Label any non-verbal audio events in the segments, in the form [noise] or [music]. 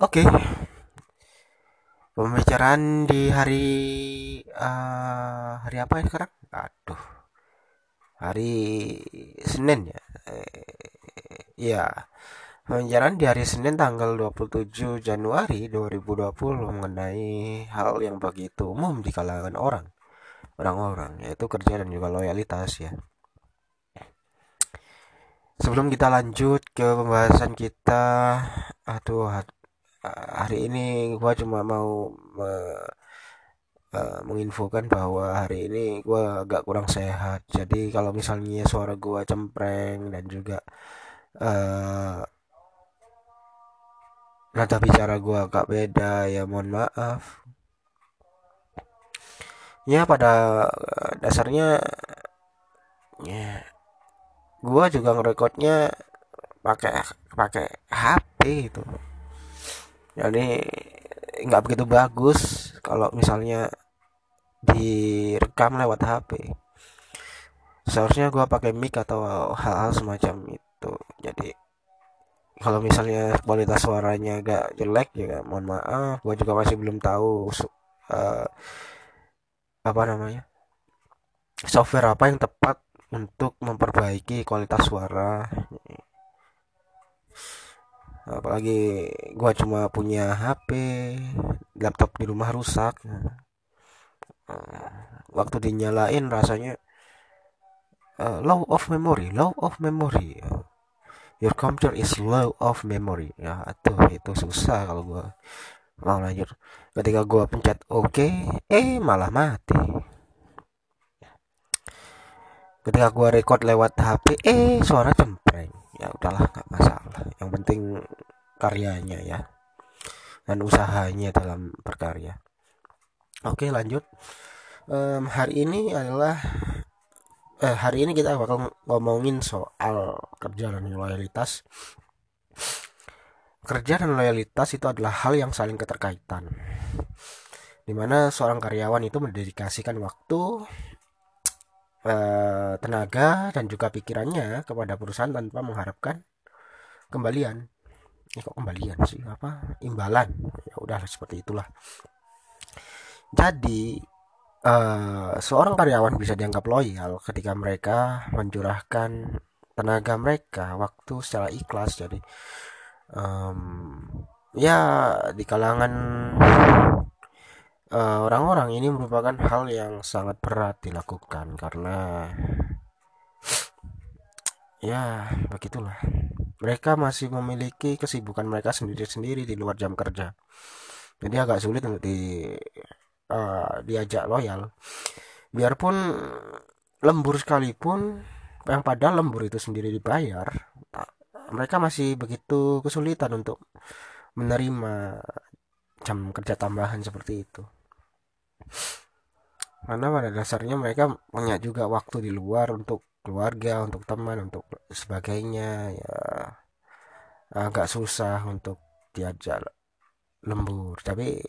Oke, pembicaraan di hari eh, hari apa ya sekarang? Aduh, hari Senin ya. Eh, Iya, pembicaraan di hari Senin tanggal 27 Januari 2020 mengenai hal yang begitu umum di kalangan orang, orang-orang, yaitu kerja dan juga loyalitas ya. Sebelum kita lanjut ke pembahasan kita, aduh, hari ini gua cuma mau me- eh, menginfokan bahwa hari ini gue agak kurang sehat. Jadi kalau misalnya suara gue cempreng dan juga uh, nada bicara gue agak beda, ya mohon maaf. Ya pada dasarnya ya gue juga ngerekodnya pakai pakai HP gitu. Jadi nggak begitu bagus kalau misalnya direkam lewat HP seharusnya gue pakai mic atau hal-hal semacam itu. Jadi kalau misalnya kualitas suaranya agak jelek ya mohon maaf. Gue juga masih belum tahu uh, apa namanya software apa yang tepat untuk memperbaiki kualitas suara apalagi gue cuma punya HP laptop di rumah rusak. Waktu dinyalain rasanya uh, low of memory low of memory. Your computer is low of memory. Ya tuh itu susah kalau gua mau lanjut. Ketika gua pencet oke okay, eh malah mati. Ketika gua record lewat HP eh suara cempreng ya udahlah nggak masalah yang penting karyanya ya dan usahanya dalam berkarya oke lanjut um, hari ini adalah eh, hari ini kita bakal ngomongin soal kerja dan loyalitas. Kerja dan loyalitas itu adalah hal yang saling keterkaitan. Di mana seorang karyawan itu mendedikasikan waktu, eh, tenaga, dan juga pikirannya kepada perusahaan tanpa mengharapkan kembalian. Eh, kok kembalian sih? Apa? Imbalan. Ya udah seperti itulah. Jadi uh, seorang karyawan bisa dianggap loyal ketika mereka mencurahkan tenaga mereka waktu secara ikhlas jadi um, ya di kalangan uh, orang-orang uh, ini merupakan hal yang sangat berat dilakukan karena [sniffs] ya begitulah. Mereka masih memiliki kesibukan mereka sendiri-sendiri di luar jam kerja. Jadi agak sulit untuk di uh, diajak loyal. Biarpun lembur sekalipun yang pada lembur itu sendiri dibayar mereka masih begitu kesulitan untuk menerima jam kerja tambahan seperti itu karena pada dasarnya mereka punya juga waktu di luar untuk keluarga untuk teman untuk sebagainya ya. Agak susah untuk diajak lembur. Tapi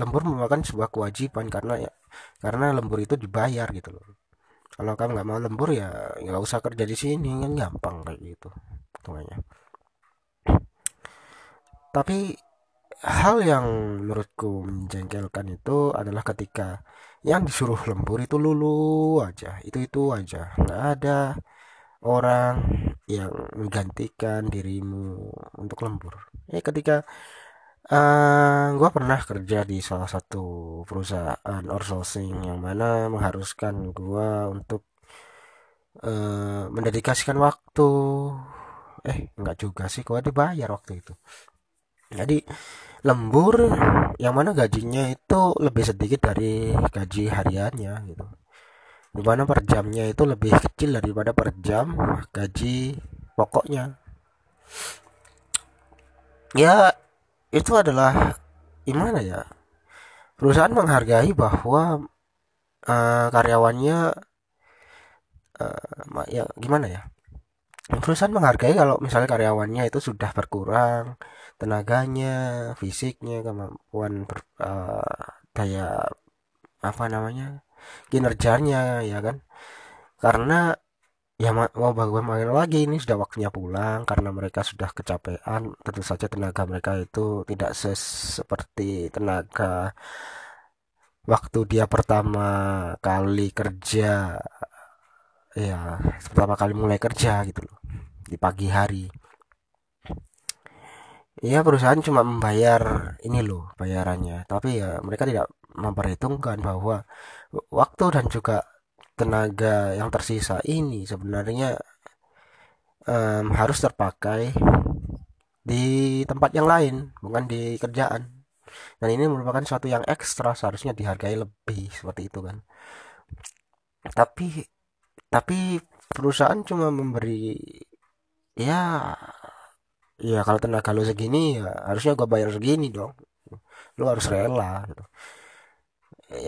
lembur merupakan sebuah kewajiban karena ya karena lembur itu dibayar gitu loh. Kalau kamu nggak mau lembur ya nggak usah kerja di sini kan gampang kayak gitu semuanya tapi hal yang menurutku menjengkelkan itu adalah ketika yang disuruh lembur itu lulu aja itu itu aja nggak ada orang yang menggantikan dirimu untuk lembur ya ketika Uh, eh, gue pernah kerja di salah satu perusahaan outsourcing yang mana mengharuskan gue untuk uh, mendedikasikan waktu. Eh, enggak juga sih, gue dibayar waktu itu. Jadi lembur yang mana gajinya itu lebih sedikit dari gaji hariannya gitu. Di mana per jamnya itu lebih kecil daripada per jam gaji pokoknya. Ya itu adalah gimana ya perusahaan menghargai bahwa uh, karyawannya uh, ya gimana ya perusahaan menghargai kalau misalnya karyawannya itu sudah berkurang tenaganya fisiknya kemampuan ber, uh, daya apa namanya kinerjanya ya kan? Karena ya mau bagaimana lagi ini sudah waktunya pulang karena mereka sudah kecapean tentu saja tenaga mereka itu tidak ses seperti tenaga waktu dia pertama kali kerja ya pertama kali mulai kerja gitu loh di pagi hari ya perusahaan cuma membayar ini loh bayarannya. Tapi ya mereka tidak memperhitungkan bahwa waktu dan juga tenaga yang tersisa ini sebenarnya um, harus terpakai di tempat yang lain bukan di kerjaan. Dan ini merupakan suatu yang ekstra seharusnya dihargai lebih seperti itu kan. Tapi tapi perusahaan cuma memberi ya ya kalau tenaga lo segini ya harusnya gue bayar segini dong. Lo harus rela gitu.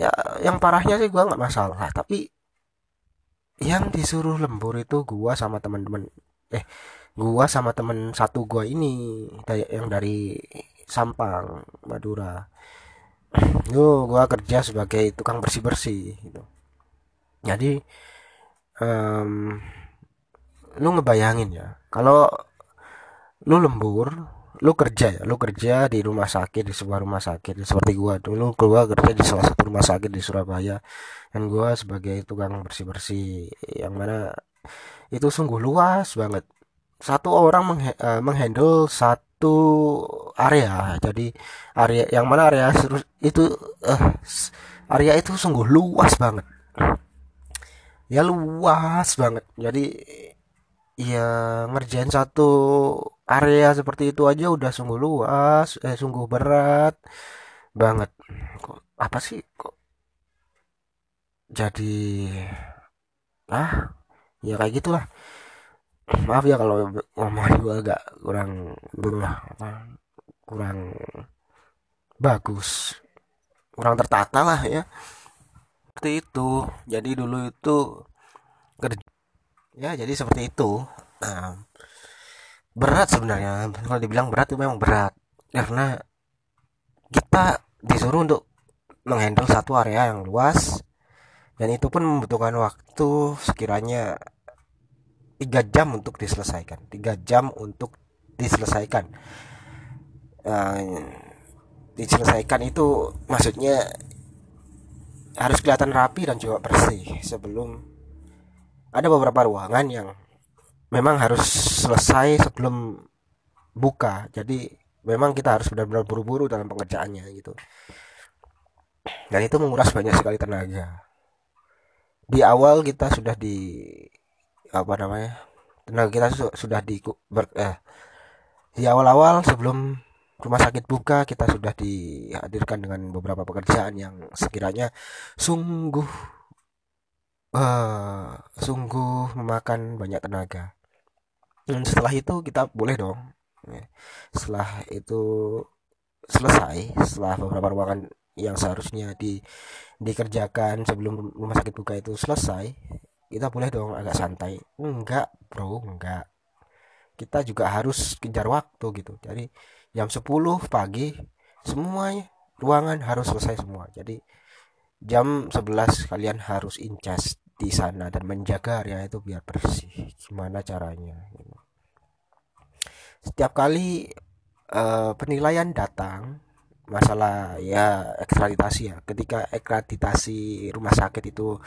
Ya yang parahnya sih gue nggak masalah tapi yang disuruh lembur itu gua sama teman-teman eh gua sama temen satu gua ini yang dari Sampang Madura. Yo, gua kerja sebagai tukang bersih bersih gitu. Jadi um, lu ngebayangin ya kalau lu lembur lu kerja ya? Lu kerja di rumah sakit di sebuah rumah sakit. Seperti gua dulu gua kerja di salah satu rumah sakit di Surabaya. Dan gua sebagai tukang bersih bersih yang mana itu sungguh luas banget. Satu orang menghe uh, menghandle satu area. Jadi area yang mana area itu uh, area itu sungguh luas banget. Ya luas banget. Jadi ya ngerjain satu area seperti itu aja udah sungguh luas eh sungguh berat banget. Kok apa sih kok jadi ah ya kayak gitulah. Maaf ya kalau ngomong gue agak kurang dulu lah kurang bagus. Kurang tertata lah ya. Seperti itu. Jadi dulu itu kerja ya jadi seperti itu. Nah, berat sebenarnya. Kalau dibilang berat itu memang berat. Karena kita disuruh untuk menghandle satu area yang luas dan itu pun membutuhkan waktu sekiranya tiga jam untuk diselesaikan. Tiga jam untuk diselesaikan. Uh, diselesaikan itu maksudnya harus kelihatan rapi dan juga bersih sebelum ada beberapa ruangan yang memang harus selesai sebelum buka. Jadi memang kita harus benar-benar buru-buru dalam pengerjaannya gitu. Dan itu menguras banyak sekali tenaga. Di awal kita sudah di apa namanya tenaga kita sudah di ber, eh, di awal-awal sebelum rumah sakit buka kita sudah dihadirkan dengan beberapa pekerjaan yang sekiranya sungguh uh, sungguh memakan banyak tenaga dan setelah itu kita boleh dong. Setelah itu selesai setelah beberapa ruangan yang seharusnya di dikerjakan sebelum rumah sakit buka itu selesai kita boleh dong agak santai. Enggak bro enggak. Kita juga harus kejar waktu gitu. Jadi jam 10 pagi semuanya ruangan harus selesai semua. Jadi jam 11 kalian harus incas di sana dan menjaga area itu biar bersih. Gimana caranya setiap kali uh, penilaian datang masalah ya ekstraditasi ya ketika ekstraditasi rumah sakit itu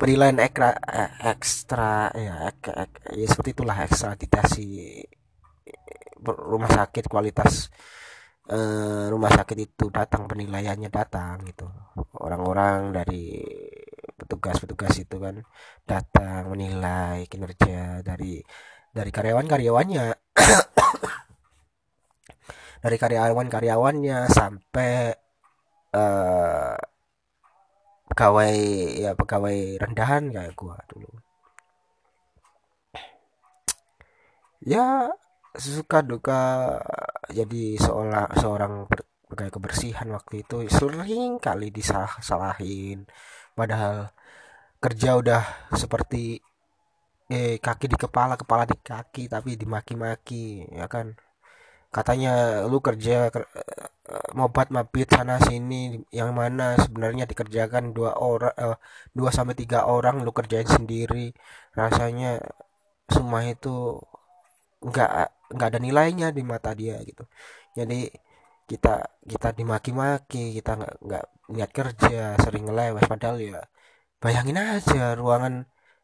penilaian ekra, eh, ekstra ya, ek, ek, ya seperti itulah ekstraditasi rumah sakit kualitas uh, rumah sakit itu datang penilaiannya datang gitu. Orang-orang dari petugas-petugas itu kan datang menilai kinerja dari dari karyawan-karyawannya. [coughs] Dari karyawan-karyawannya sampai uh, pegawai ya pegawai rendahan kayak gua dulu. Ya suka duka jadi seolah seorang pegawai kebersihan waktu itu. Sering kali disalahin. Padahal kerja udah seperti eh kaki di kepala kepala di kaki tapi dimaki-maki ya kan? Katanya lu kerja ker, uh, mobat mabit sana sini yang mana? Sebenarnya dikerjakan dua orang uh, dua sampai tiga orang lu kerjain sendiri. Rasanya semua itu nggak nggak ada nilainya di mata dia gitu. Jadi kita kita dimaki-maki kita nggak nggak niat kerja sering ngelewes. Padahal ya bayangin aja ruangan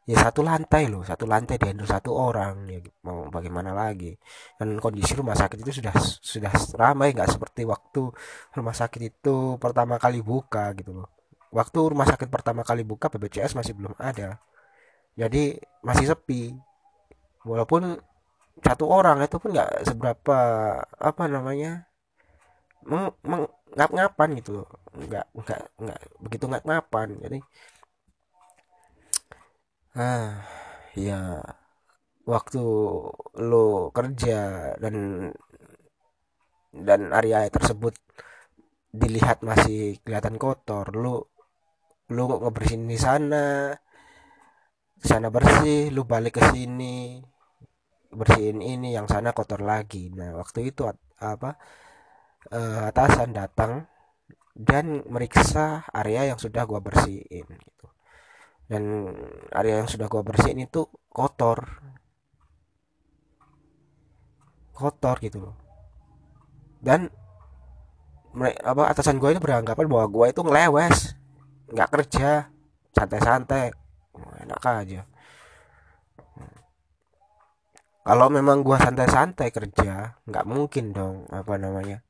ya satu lantai loh satu lantai dihandle satu orang ya mau bagaimana lagi? Dan kondisi rumah sakit itu sudah sudah ramai nggak seperti waktu rumah sakit itu pertama kali buka gitu loh. Waktu rumah sakit pertama kali buka BPJS masih belum ada. Jadi masih sepi. Walaupun satu orang itu pun nggak seberapa apa namanya meng, meng, ngap ngapan gitu loh. Nggak nggak nggak begitu ngap ngapan jadi ah ya waktu lo kerja dan dan area tersebut dilihat masih kelihatan kotor lu lu ngebersihin di sana? Di sana bersih lu balik ke sini bersihin ini yang sana kotor lagi. Nah waktu itu apa uh, atasan datang dan meriksa area yang sudah gua bersihin dan area yang sudah gua bersihin itu kotor. Kotor gitu loh. Dan apa atasan gue itu beranggapan bahwa gue itu ngelewes. Nggak kerja. Santai-santai. Enak aja. Kalau memang gue santai-santai kerja nggak mungkin dong apa namanya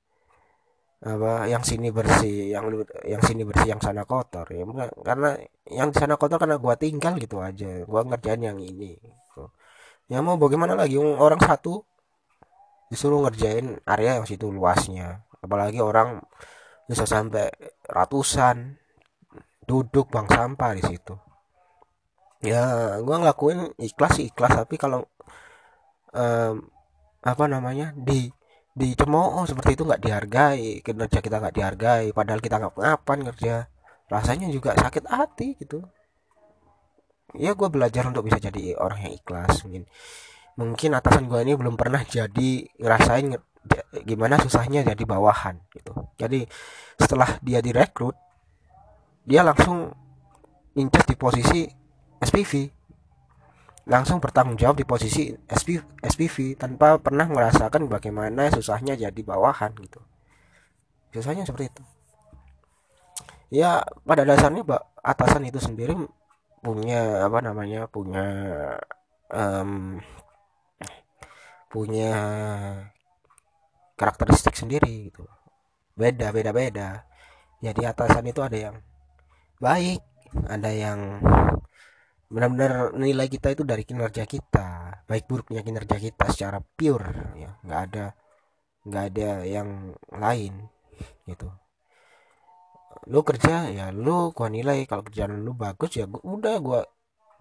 apa yang sini bersih yang yang sini bersih yang sana kotor ya karena yang sana kotor karena gua tinggal gitu aja gua ngerjain yang ini gitu. ya mau bagaimana lagi orang satu disuruh ngerjain area yang situ luasnya apalagi orang bisa sampai ratusan duduk bang sampah di situ ya gua ngelakuin ikhlas ikhlas tapi kalau um, apa namanya di dicemooh seperti itu nggak dihargai kinerja kita nggak dihargai padahal kita nggak ngapain kerja. Rasanya juga sakit hati gitu. Ya gue belajar untuk bisa jadi orang yang ikhlas mungkin. Mungkin atasan gue ini belum pernah jadi ngerasain gimana susahnya jadi bawahan gitu. Jadi setelah dia direkrut dia langsung incas di posisi SPV langsung bertanggung jawab di posisi SPV, SPV tanpa pernah merasakan bagaimana susahnya jadi bawahan gitu. Susahnya seperti itu. Ya pada dasarnya atasan itu sendiri punya apa namanya punya um, punya karakteristik sendiri gitu. Beda beda beda. Jadi atasan itu ada yang baik ada yang benar-benar nilai kita itu dari kinerja kita baik buruknya kinerja kita secara pure ya. Nggak ada nggak ada yang lain gitu. Lu kerja ya lu gua nilai. Kalau kerjaan lu bagus ya gua, udah gua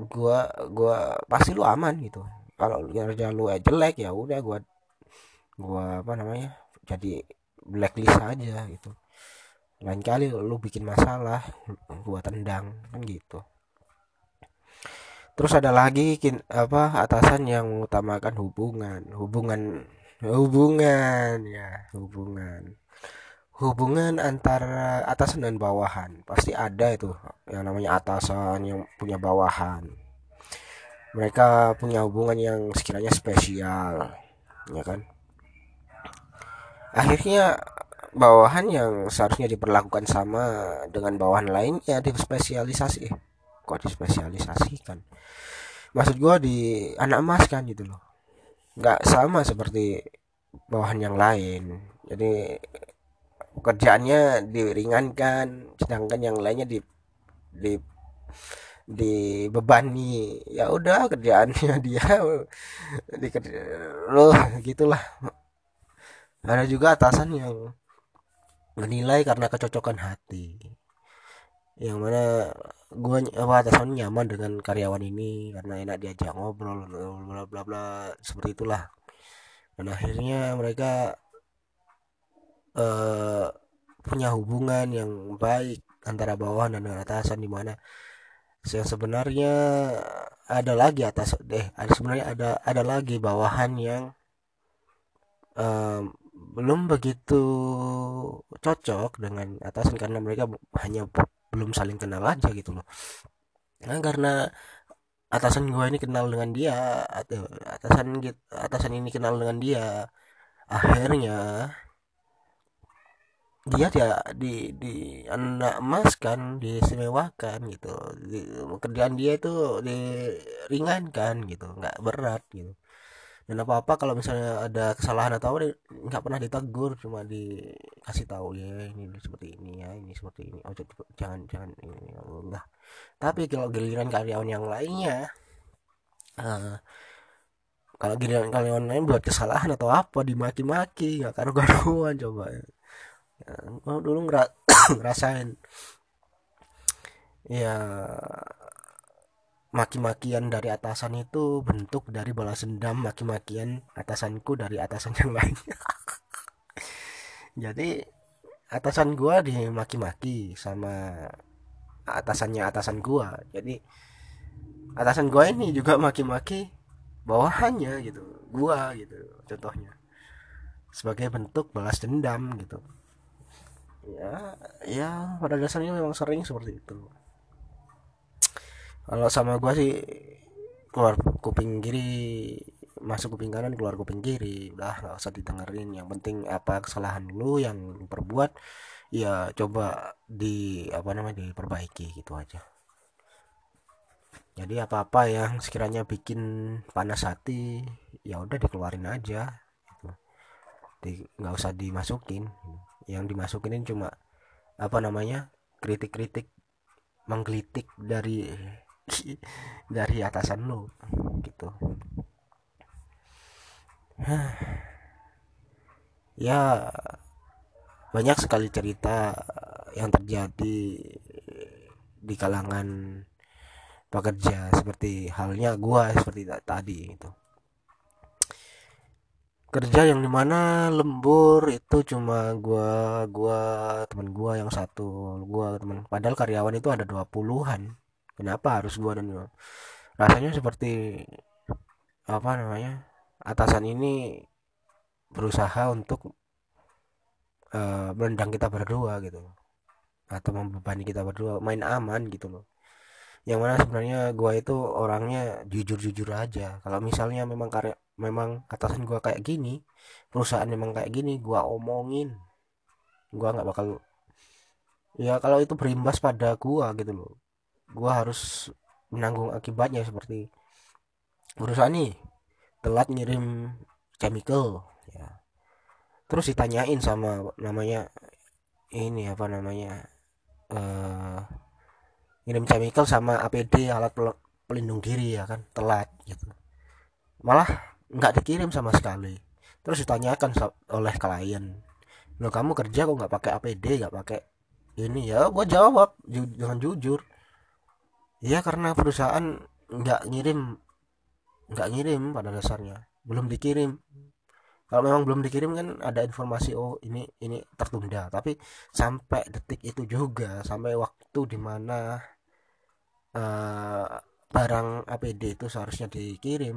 gua gua pasti lu aman gitu. Kalau kinerja lu jelek ya udah gua gua apa namanya jadi blacklist aja gitu. Lain kali lu bikin masalah gua tendang kan gitu terus ada lagi kin, apa atasan yang mengutamakan hubungan. Hubungan hubungan ya hubungan. Hubungan antara atasan dan bawahan. Pasti ada itu yang namanya atasan yang punya bawahan. Mereka punya hubungan yang sekiranya spesial ya kan? Akhirnya bawahan yang seharusnya diperlakukan sama dengan bawahan lainnya dispesialisasi kok dispesialisasikan. Maksud gue di anak emas kan gitu loh. Nggak sama seperti bawahan yang lain. Jadi pekerjaannya diringankan sedangkan yang lainnya di di dibebani. Ya udah kerjaannya [laughs] dia di loh gitulah. Ada juga atasan yang menilai karena kecocokan hati. Yang mana gue apa atasan nyaman dengan karyawan ini karena enak diajak ngobrol bla bla bla seperti itulah. Dan akhirnya mereka uh, punya hubungan yang baik antara bawahan dan atasan di mana yang sebenarnya ada lagi atas deh ada sebenarnya ada ada lagi bawahan yang um, belum begitu cocok dengan atasan karena mereka hanya belum saling kenal aja gitu loh. Nah karena atasan gue ini kenal dengan dia atau atasan atasan ini kenal dengan dia akhirnya dia dia di di anak emas kan diistimewakan gitu. Di, kerjaan dia itu diringankan gitu nggak berat gitu dan apa apa kalau misalnya ada kesalahan atau apa nggak pernah ditegur cuma dikasih tahu ya ini seperti ini ya ini seperti ini oh jangan jangan ini Allah tapi kalau giliran karyawan yang lainnya uh, kalau giliran karyawan lain buat kesalahan atau apa dimaki-maki nggak karu-karuan coba ya. Ya, dulu ngera [coughs] ngerasain ya maki-makian dari atasan itu bentuk dari balas dendam maki-makian atasanku dari atasan yang lainnya [laughs] jadi atasan gua dimaki-maki sama atasannya atasan gua. Jadi atasan gua ini juga maki-maki bawahannya gitu gua gitu contohnya sebagai bentuk balas dendam gitu. Ya ya pada dasarnya memang sering seperti itu kalau sama gua sih keluar kuping kiri masuk kuping kanan keluar kuping kiri. Udah nggak usah didengerin. Yang penting apa kesalahan lu yang perbuat ya coba di apa namanya diperbaiki gitu aja. Jadi apa-apa yang sekiranya bikin panas hati ya udah dikeluarin aja gitu. nggak usah dimasukin. Yang dimasukin cuma apa namanya kritik-kritik menggelitik dari [laughs] dari atasan lo gitu. Ya banyak sekali cerita yang terjadi di kalangan pekerja seperti halnya gua seperti tadi gitu. Kerja yang di mana lembur itu cuma gua gua teman gua yang satu gua teman padahal karyawan itu ada dua puluhan kenapa harus gua dan gua rasanya seperti apa namanya atasan ini berusaha untuk uh, melendang kita berdua gitu. Atau membebani kita berdua main aman gitu loh. Yang mana sebenarnya gua itu orangnya jujur-jujur aja. Kalau misalnya memang karya memang atasan gua kayak gini perusahaan memang kayak gini gua omongin gua nggak bakal ya kalau itu berimbas pada gua gitu loh gua harus menanggung akibatnya seperti perusahaan nih telat ngirim chemical ya. Terus ditanyain sama namanya ini apa namanya uh, ngirim chemical sama APD alat pelindung diri ya kan telat gitu. Malah nggak dikirim sama sekali. Terus ditanyakan oleh klien lo kamu kerja kok nggak pakai APD nggak pakai ini? Ya gue jawab ju dengan jujur ya karena perusahaan nggak ngirim nggak ngirim pada dasarnya. Belum dikirim. Kalau memang belum dikirim kan ada informasi oh ini ini tertunda. Tapi sampai detik itu juga sampai waktu di mana uh, barang APD itu seharusnya dikirim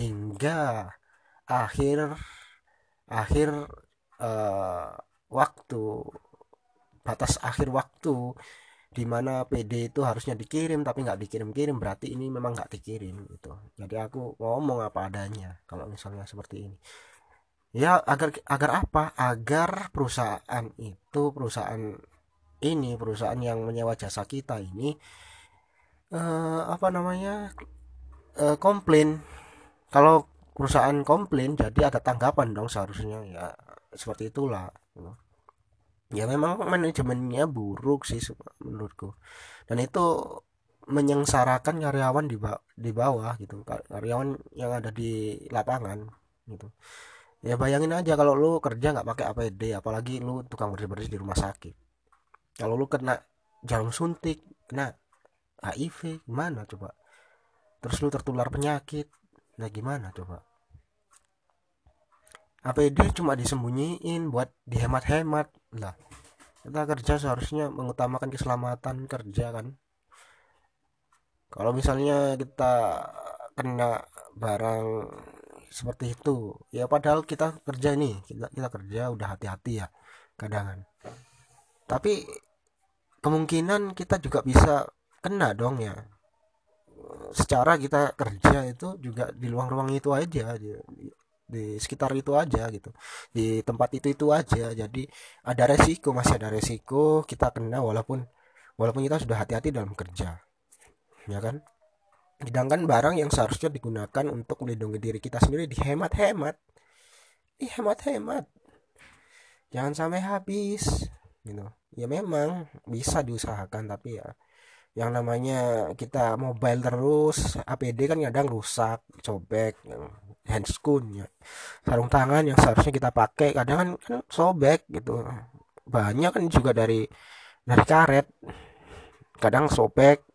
hingga akhir akhir uh, waktu batas akhir waktu di mana PD itu harusnya dikirim tapi nggak dikirim-kirim berarti ini memang nggak dikirim gitu. Jadi aku ngomong apa adanya kalau misalnya seperti ini. Ya agar agar apa? Agar perusahaan itu perusahaan ini perusahaan yang menyewa jasa kita ini uh, apa namanya uh, komplain. Kalau perusahaan komplain jadi ada tanggapan dong seharusnya ya seperti itulah ya memang manajemennya buruk sih menurutku. Dan itu menyengsarakan karyawan di, ba di bawah gitu karyawan yang ada di lapangan gitu. Ya bayangin aja kalau lu kerja nggak pakai APD apalagi lu tukang bersih bersih di rumah sakit. Kalau lu kena jarum suntik kena HIV gimana coba? Terus lu tertular penyakit nah gimana coba APD cuma disembunyiin buat dihemat-hemat. Lah kita kerja seharusnya mengutamakan keselamatan kerja kan. Kalau misalnya kita kena barang seperti itu ya padahal kita kerja nih kita kita kerja udah hati-hati ya kadang kan. Tapi kemungkinan kita juga bisa kena dong ya. Secara kita kerja itu juga di ruang-ruang itu aja di, sekitar itu aja gitu. Di tempat itu itu aja. Jadi ada resiko masih ada resiko kita kena walaupun walaupun kita sudah hati-hati dalam kerja. Ya kan? Sedangkan barang yang seharusnya digunakan untuk melindungi diri kita sendiri dihemat-hemat. Dihemat-hemat. Jangan sampai habis gitu. Ya memang bisa diusahakan tapi ya yang namanya kita mobile terus APD kan kadang rusak sobek handscoon ya. Sarung tangan yang seharusnya kita pakai kadang kan, kan sobek gitu. Banyak kan juga dari dari karet. Kadang sobek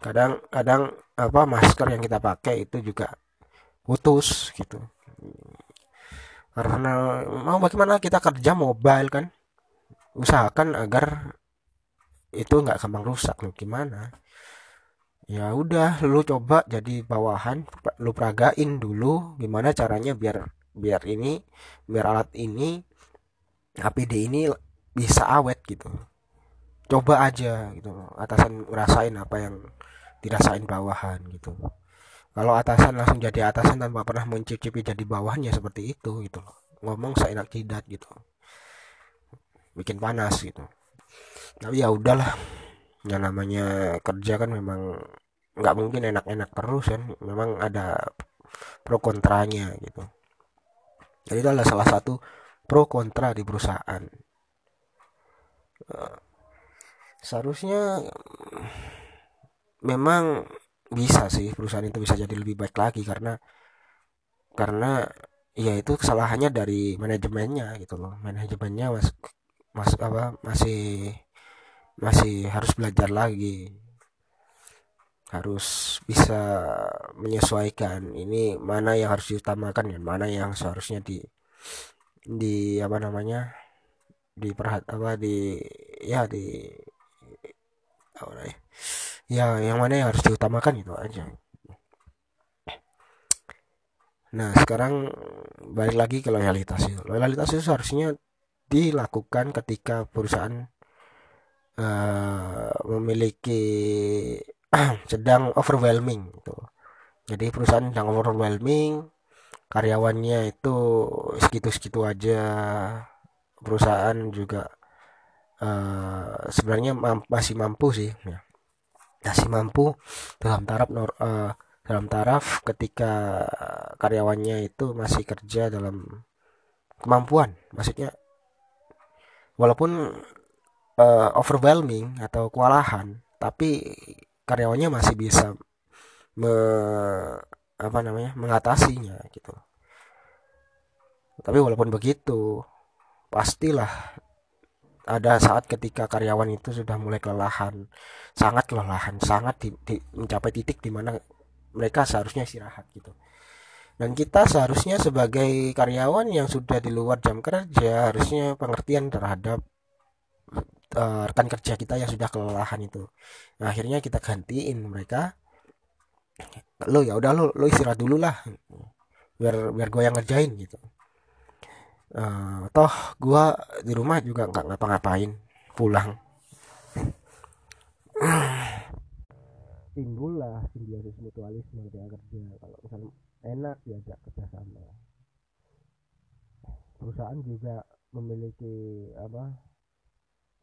kadang kadang apa masker yang kita pakai itu juga putus gitu. Karena mau bagaimana kita kerja mobile kan? Usahakan agar itu nggak gampang rusak lu gimana? Ya udah lu coba jadi bawahan lu peragain dulu gimana caranya biar biar ini biar alat ini APD ini bisa awet gitu. Coba aja gitu atasan ngerasain apa yang dirasain bawahan gitu. Kalau atasan langsung jadi atasan tanpa pernah mencicipi jadi bawahan ya seperti itu gitu ngomong seenak jidat gitu. Bikin panas gitu tapi ya udahlah. Yang namanya kerja kan memang nggak mungkin enak-enak terus kan. Memang ada pro kontranya gitu. Jadi itu adalah salah satu pro kontra di perusahaan. Eh, seharusnya memang bisa sih perusahaan itu bisa jadi lebih baik lagi karena karena ya itu kesalahannya dari manajemennya gitu loh. Manajemennya mas mas apa masih masih harus belajar lagi. Harus bisa menyesuaikan ini mana yang harus diutamakan dan mana yang seharusnya di di apa namanya di perhat apa di ya di apa ya, ya yang mana yang harus diutamakan itu aja. Nah sekarang balik lagi ke loyalitas itu. Loyalitas itu seharusnya dilakukan ketika perusahaan memiliki [clears throat] sedang overwhelming gitu. Jadi perusahaan sedang overwhelming, karyawannya itu segitu-segitu aja. Perusahaan juga uh, sebenarnya mamp masih mampu sih, ya. masih mampu dalam taraf uh, dalam taraf ketika karyawannya itu masih kerja dalam kemampuan, maksudnya walaupun uh, overwhelming atau kewalahan tapi karyawannya masih bisa me, apa namanya mengatasinya gitu. Tapi walaupun begitu pastilah ada saat ketika karyawan itu sudah mulai kelelahan sangat kelelahan sangat di, di, mencapai titik di mana mereka seharusnya istirahat gitu. Dan kita seharusnya sebagai karyawan yang sudah di luar jam kerja harusnya pengertian terhadap uh, rekan kerja kita yang sudah kelelahan itu. Nah, akhirnya kita gantiin mereka. Lo ya udah lo lo istirahat dulu lah biar biar gue yang ngerjain gitu. Uh, toh gue di rumah juga nggak ngapa-ngapain pulang. Timbul lah simbiosis mutualisme ketika kerja. Kalau misalnya enak diajak kerja sama. Perusahaan juga memiliki apa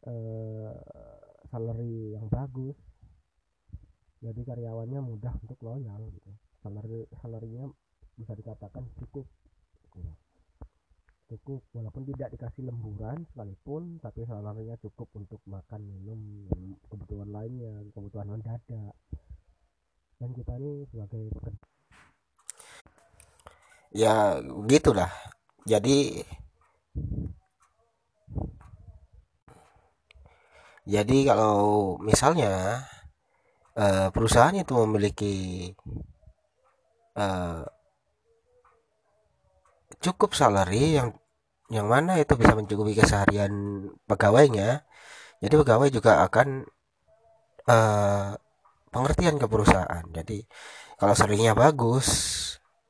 eh, salary yang bagus. Jadi karyawannya mudah untuk loyal gitu. Salary salarynya bisa dikatakan cukup. Cukup walaupun tidak dikasih lemburan sekalipun tapi salarynya cukup untuk makan minum kebutuhan lainnya kebutuhan mendadak dan kita ini sebagai pekerja ya gitulah. Jadi jadi kalau misalnya uh, perusahaan itu memiliki uh, cukup salary yang yang mana itu bisa mencukupi keseharian pegawainya jadi pegawai juga akan uh, pengertian ke perusahaan. Jadi kalau salarinya bagus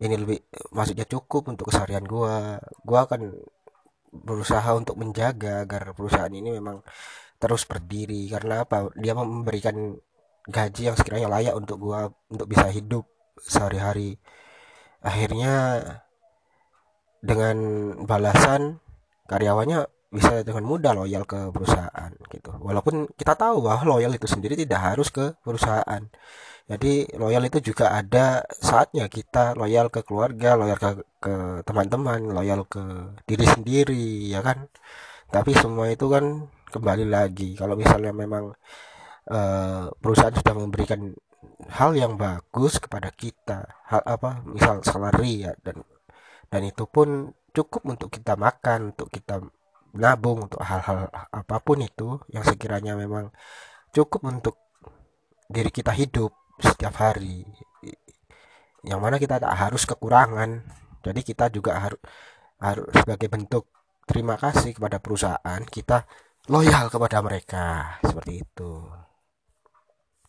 ini lebih maksudnya cukup untuk keseharian gua gua akan berusaha untuk menjaga agar perusahaan ini memang terus berdiri karena apa? Dia memberikan gaji yang sekiranya layak untuk gua untuk bisa hidup sehari-hari. Akhirnya dengan balasan karyawannya bisa dengan mudah loyal ke perusahaan gitu. Walaupun kita tahu bahwa loyal itu sendiri tidak harus ke perusahaan. Jadi loyal itu juga ada saatnya kita loyal ke keluarga loyal ke, ke teman-teman loyal ke diri sendiri ya kan? Tapi semua itu kan kembali lagi. Kalau misalnya memang uh, perusahaan sudah memberikan hal yang bagus kepada kita hal apa misal salary ya dan dan itu pun cukup untuk kita makan untuk kita nabung untuk hal-hal apa pun itu yang sekiranya memang cukup untuk diri kita hidup setiap hari. Yang mana kita tak harus kekurangan. Jadi kita juga harus harus sebagai bentuk terima kasih kepada perusahaan kita loyal kepada mereka. Seperti itu